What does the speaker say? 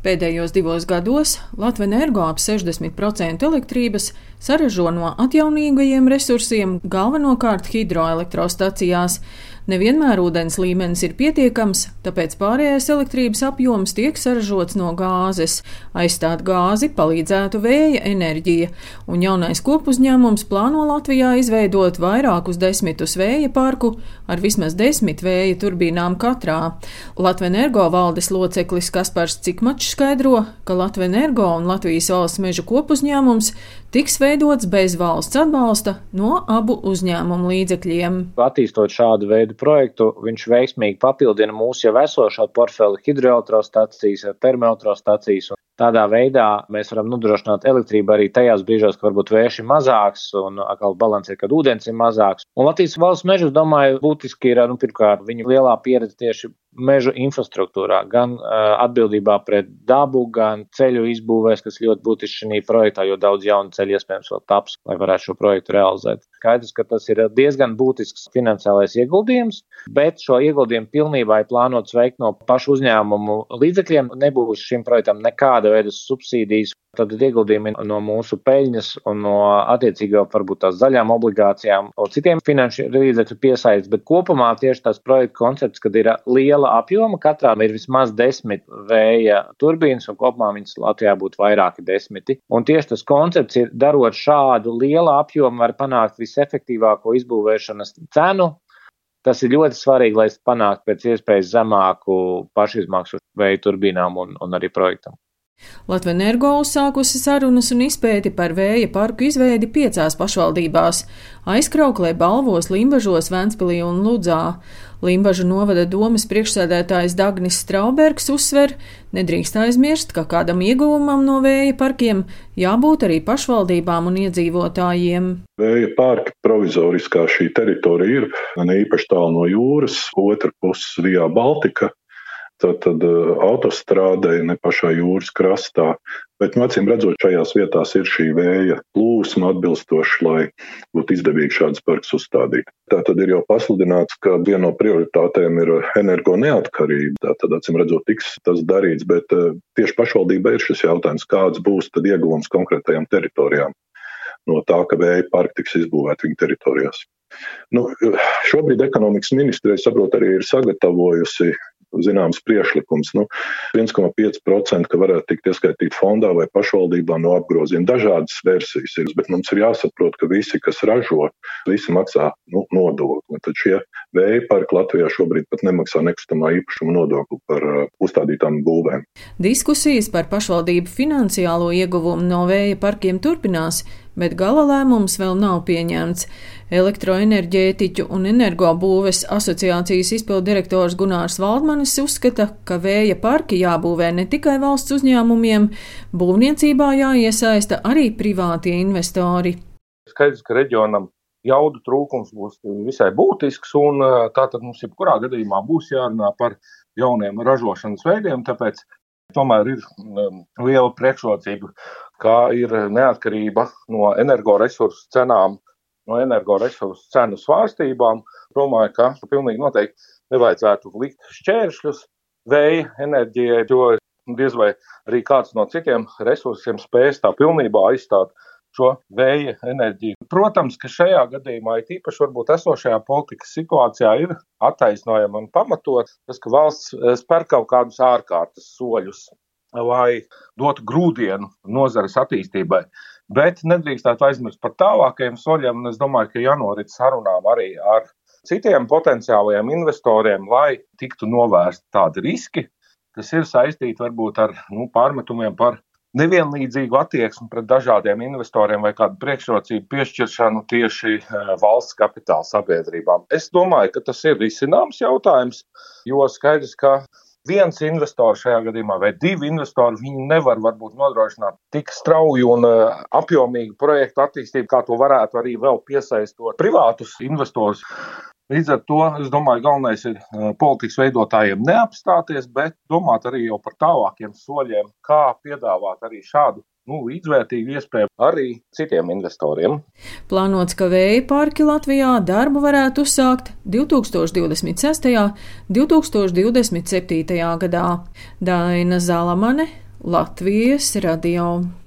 Pēdējos divos gados Latvijas energo ap 60% elektrības saražo no atjaunīgajiem resursiem, galvenokārt hidroelektrostacijās. Nevienmēr ūdens līmenis ir pietiekams, tāpēc pārējais elektrības apjoms tiek saražots no gāzes. Aizstāt gāzi palīdzētu vēja enerģija, un jaunais kopuzņēmums plāno Latvijā izveidot vairākus desmitus vēja parku ar vismaz desmit vēja turbīnām katrā. Latvijas energo valdes loceklis Kaspars Cikmačs skaidro, ka Latvijas energo un Latvijas valsts meža kopuzņēmums tiks veidots bez valsts atbalsta no abu uzņēmumu līdzekļiem. Attīstot šādu veidu projektu, viņš veiksmīgi papildina mūsu jau esošo portfeli hidroelektrostacijas, termoelektrostacijas. Tādā veidā mēs varam nodrošināt elektrību arī tajās brīžos, kad varbūt vējš ir mazāks un atkal balans ir, kad ūdens ir mazāks. Un Latvijas valsts mežus, domāju, būtiski ir, nu, pirmkārt, viņu lielā pieredze tieši mežu infrastruktūrā, gan atbildībā pret dabu, gan ceļu izbūvēs, kas ļoti būtiski šī projektā, jo daudz jaunu ceļu iespējams vēl taps, lai varētu šo projektu realizēt. Skaidrs, ka tas ir diezgan būtisks finansiālais ieguldījums, bet šo ieguldījumu pilnībā ir plānots veikt no pašu uzņēmumu līdzekļiem. Nebūs šim projektam nekāda veida subsīdijas Tad ieguldījumi no mūsu peļņas un no attiecīgā varbūt tās zaļām obligācijām un citiem finanšu līdzekļu piesaistes, bet kopumā tieši tās projekta koncepts, kad ir liela apjoma, katrā ir vismaz desmit vēja turbīnas un kopumā viņas Latvijā būtu vairāki desmiti. Un tieši tas koncepts ir, darot šādu lielu apjomu, var panākt visefektīvāko izbūvēšanas cenu, Tas ir ļoti svarīgi, lai panāktu pēc iespējas zemāku pašizmaksu vēja turbīnām un, un arī projektam. Latvija Energo uzsākusi sarunas un izpēti par vēja parku izveidi piecās pašvaldībās - aizkrauklē, Balvos, Limbažos, Ventspilī un Ludzā. Limbažu novada domas priekšsēdētājs Dagnis Straubergs uzsver, nedrīkst aizmirst, ka kādam ieguvumam no vēja parkiem jābūt arī pašvaldībām un iedzīvotājiem. Vēja parki provizoriskā šī teritorija ir gan īpaši tālu no jūras, otra puses Vijā Baltika Tātad eh, autostrādē, ne pašā jūras krastā. Bet, nu, acīm redzot, šajās vietās ir šī vēja plūsma atbilstoša, lai būtu izdevīgi šādas parks uzstādīt. Tā tad ir jau pasludināts, ka viena no prioritātēm ir energo neatkarība. Tā tad, acīm redzot, tiks tas darīts, bet eh, tieši pašvaldībai ir šis jautājums, kāds būs tad ieguvums konkrētajām teritorijām no tā, ka vēja parki tiks izbūvēti viņu teritorijās. Nu, šobrīd ekonomikas ministrija, saprot, arī ir sagatavojusi zināms priešlikums. Nu, 1,5% ka varētu tikt ieskaitīt fondā vai pašvaldībā no apgrozījuma. Dažādas versijas ir, bet mums ir jāsaprot, ka visi, kas ražo, visi maksā nu, nodokli. Tad šie vēja parki Latvijā šobrīd pat nemaksā nekustamā īpašuma nodokli par uh, uzstādītām būvēm. Diskusijas par pašvaldību finansiālo ieguvumu no vēja parkiem turpinās bet gala lēmums vēl nav pieņemts. Elektroenerģētiķu un energobūves asociācijas izpildirektors Gunārs Valdmanis uzskata, ka vēja parki jābūvē ne tikai valsts uzņēmumiem, būvniecībā jāiesaista arī privātie investori. Skaidrs, ka reģionam jaudu trūkums būs visai būtisks, un tātad mums jebkurā gadījumā būs jārunā par jauniem ražošanas veidiem, tāpēc tomēr ir liela priekšrocība kā ir neatkarība no energoresursu cenām, no energoresursu cenu svārstībām. Domāju, ka pilnīgi noteikti nevajadzētu likt šķēršļus vēja enerģijai, jo diez vai arī kāds no citiem resursiem spēs tā pilnībā aizstāt šo vēja enerģiju. Protams, ka šajā gadījumā, it īpaši varbūt esošajā politikas situācijā, ir attaisnojama un pamatot tas, ka valsts spēr kaut kādus ārkārtas soļus lai dotu grūdienu nozares attīstībai. Bet nedrīkstētu aizmirst par tālākajiem soļiem, es domāju, ka jānorit sarunām arī ar citiem potenciālajiem investoriem, lai tiktu novērsti tādi riski, kas ir saistīti varbūt ar nu, pārmetumiem par nevienlīdzīgu attieksmi pret dažādiem investoriem vai kādu priekšrocību piešķiršanu tieši eh, valsts kapitāla sabiedrībām. Es domāju, ka tas ir risināms jautājums, jo skaidrs, ka viens investors šajā gadījumā vai divi investori, viņi nevar varbūt nodrošināt tik strauju un uh, apjomīgu projektu attīstību, kā to varētu arī vēl piesaistot privātus investorus. Līdz ar to es domāju, galvenais ir uh, politikas veidotājiem neapstāties, bet domāt arī par tālākiem soļiem, kā piedāvāt arī šādu nu, līdzvērtīgu iespēju arī citiem investoriem. Plānots, ka vēja parki Latvijā darbu varētu uzsākt 2026. un 2027. gadā. Daina Zalamane, Latvijas radio.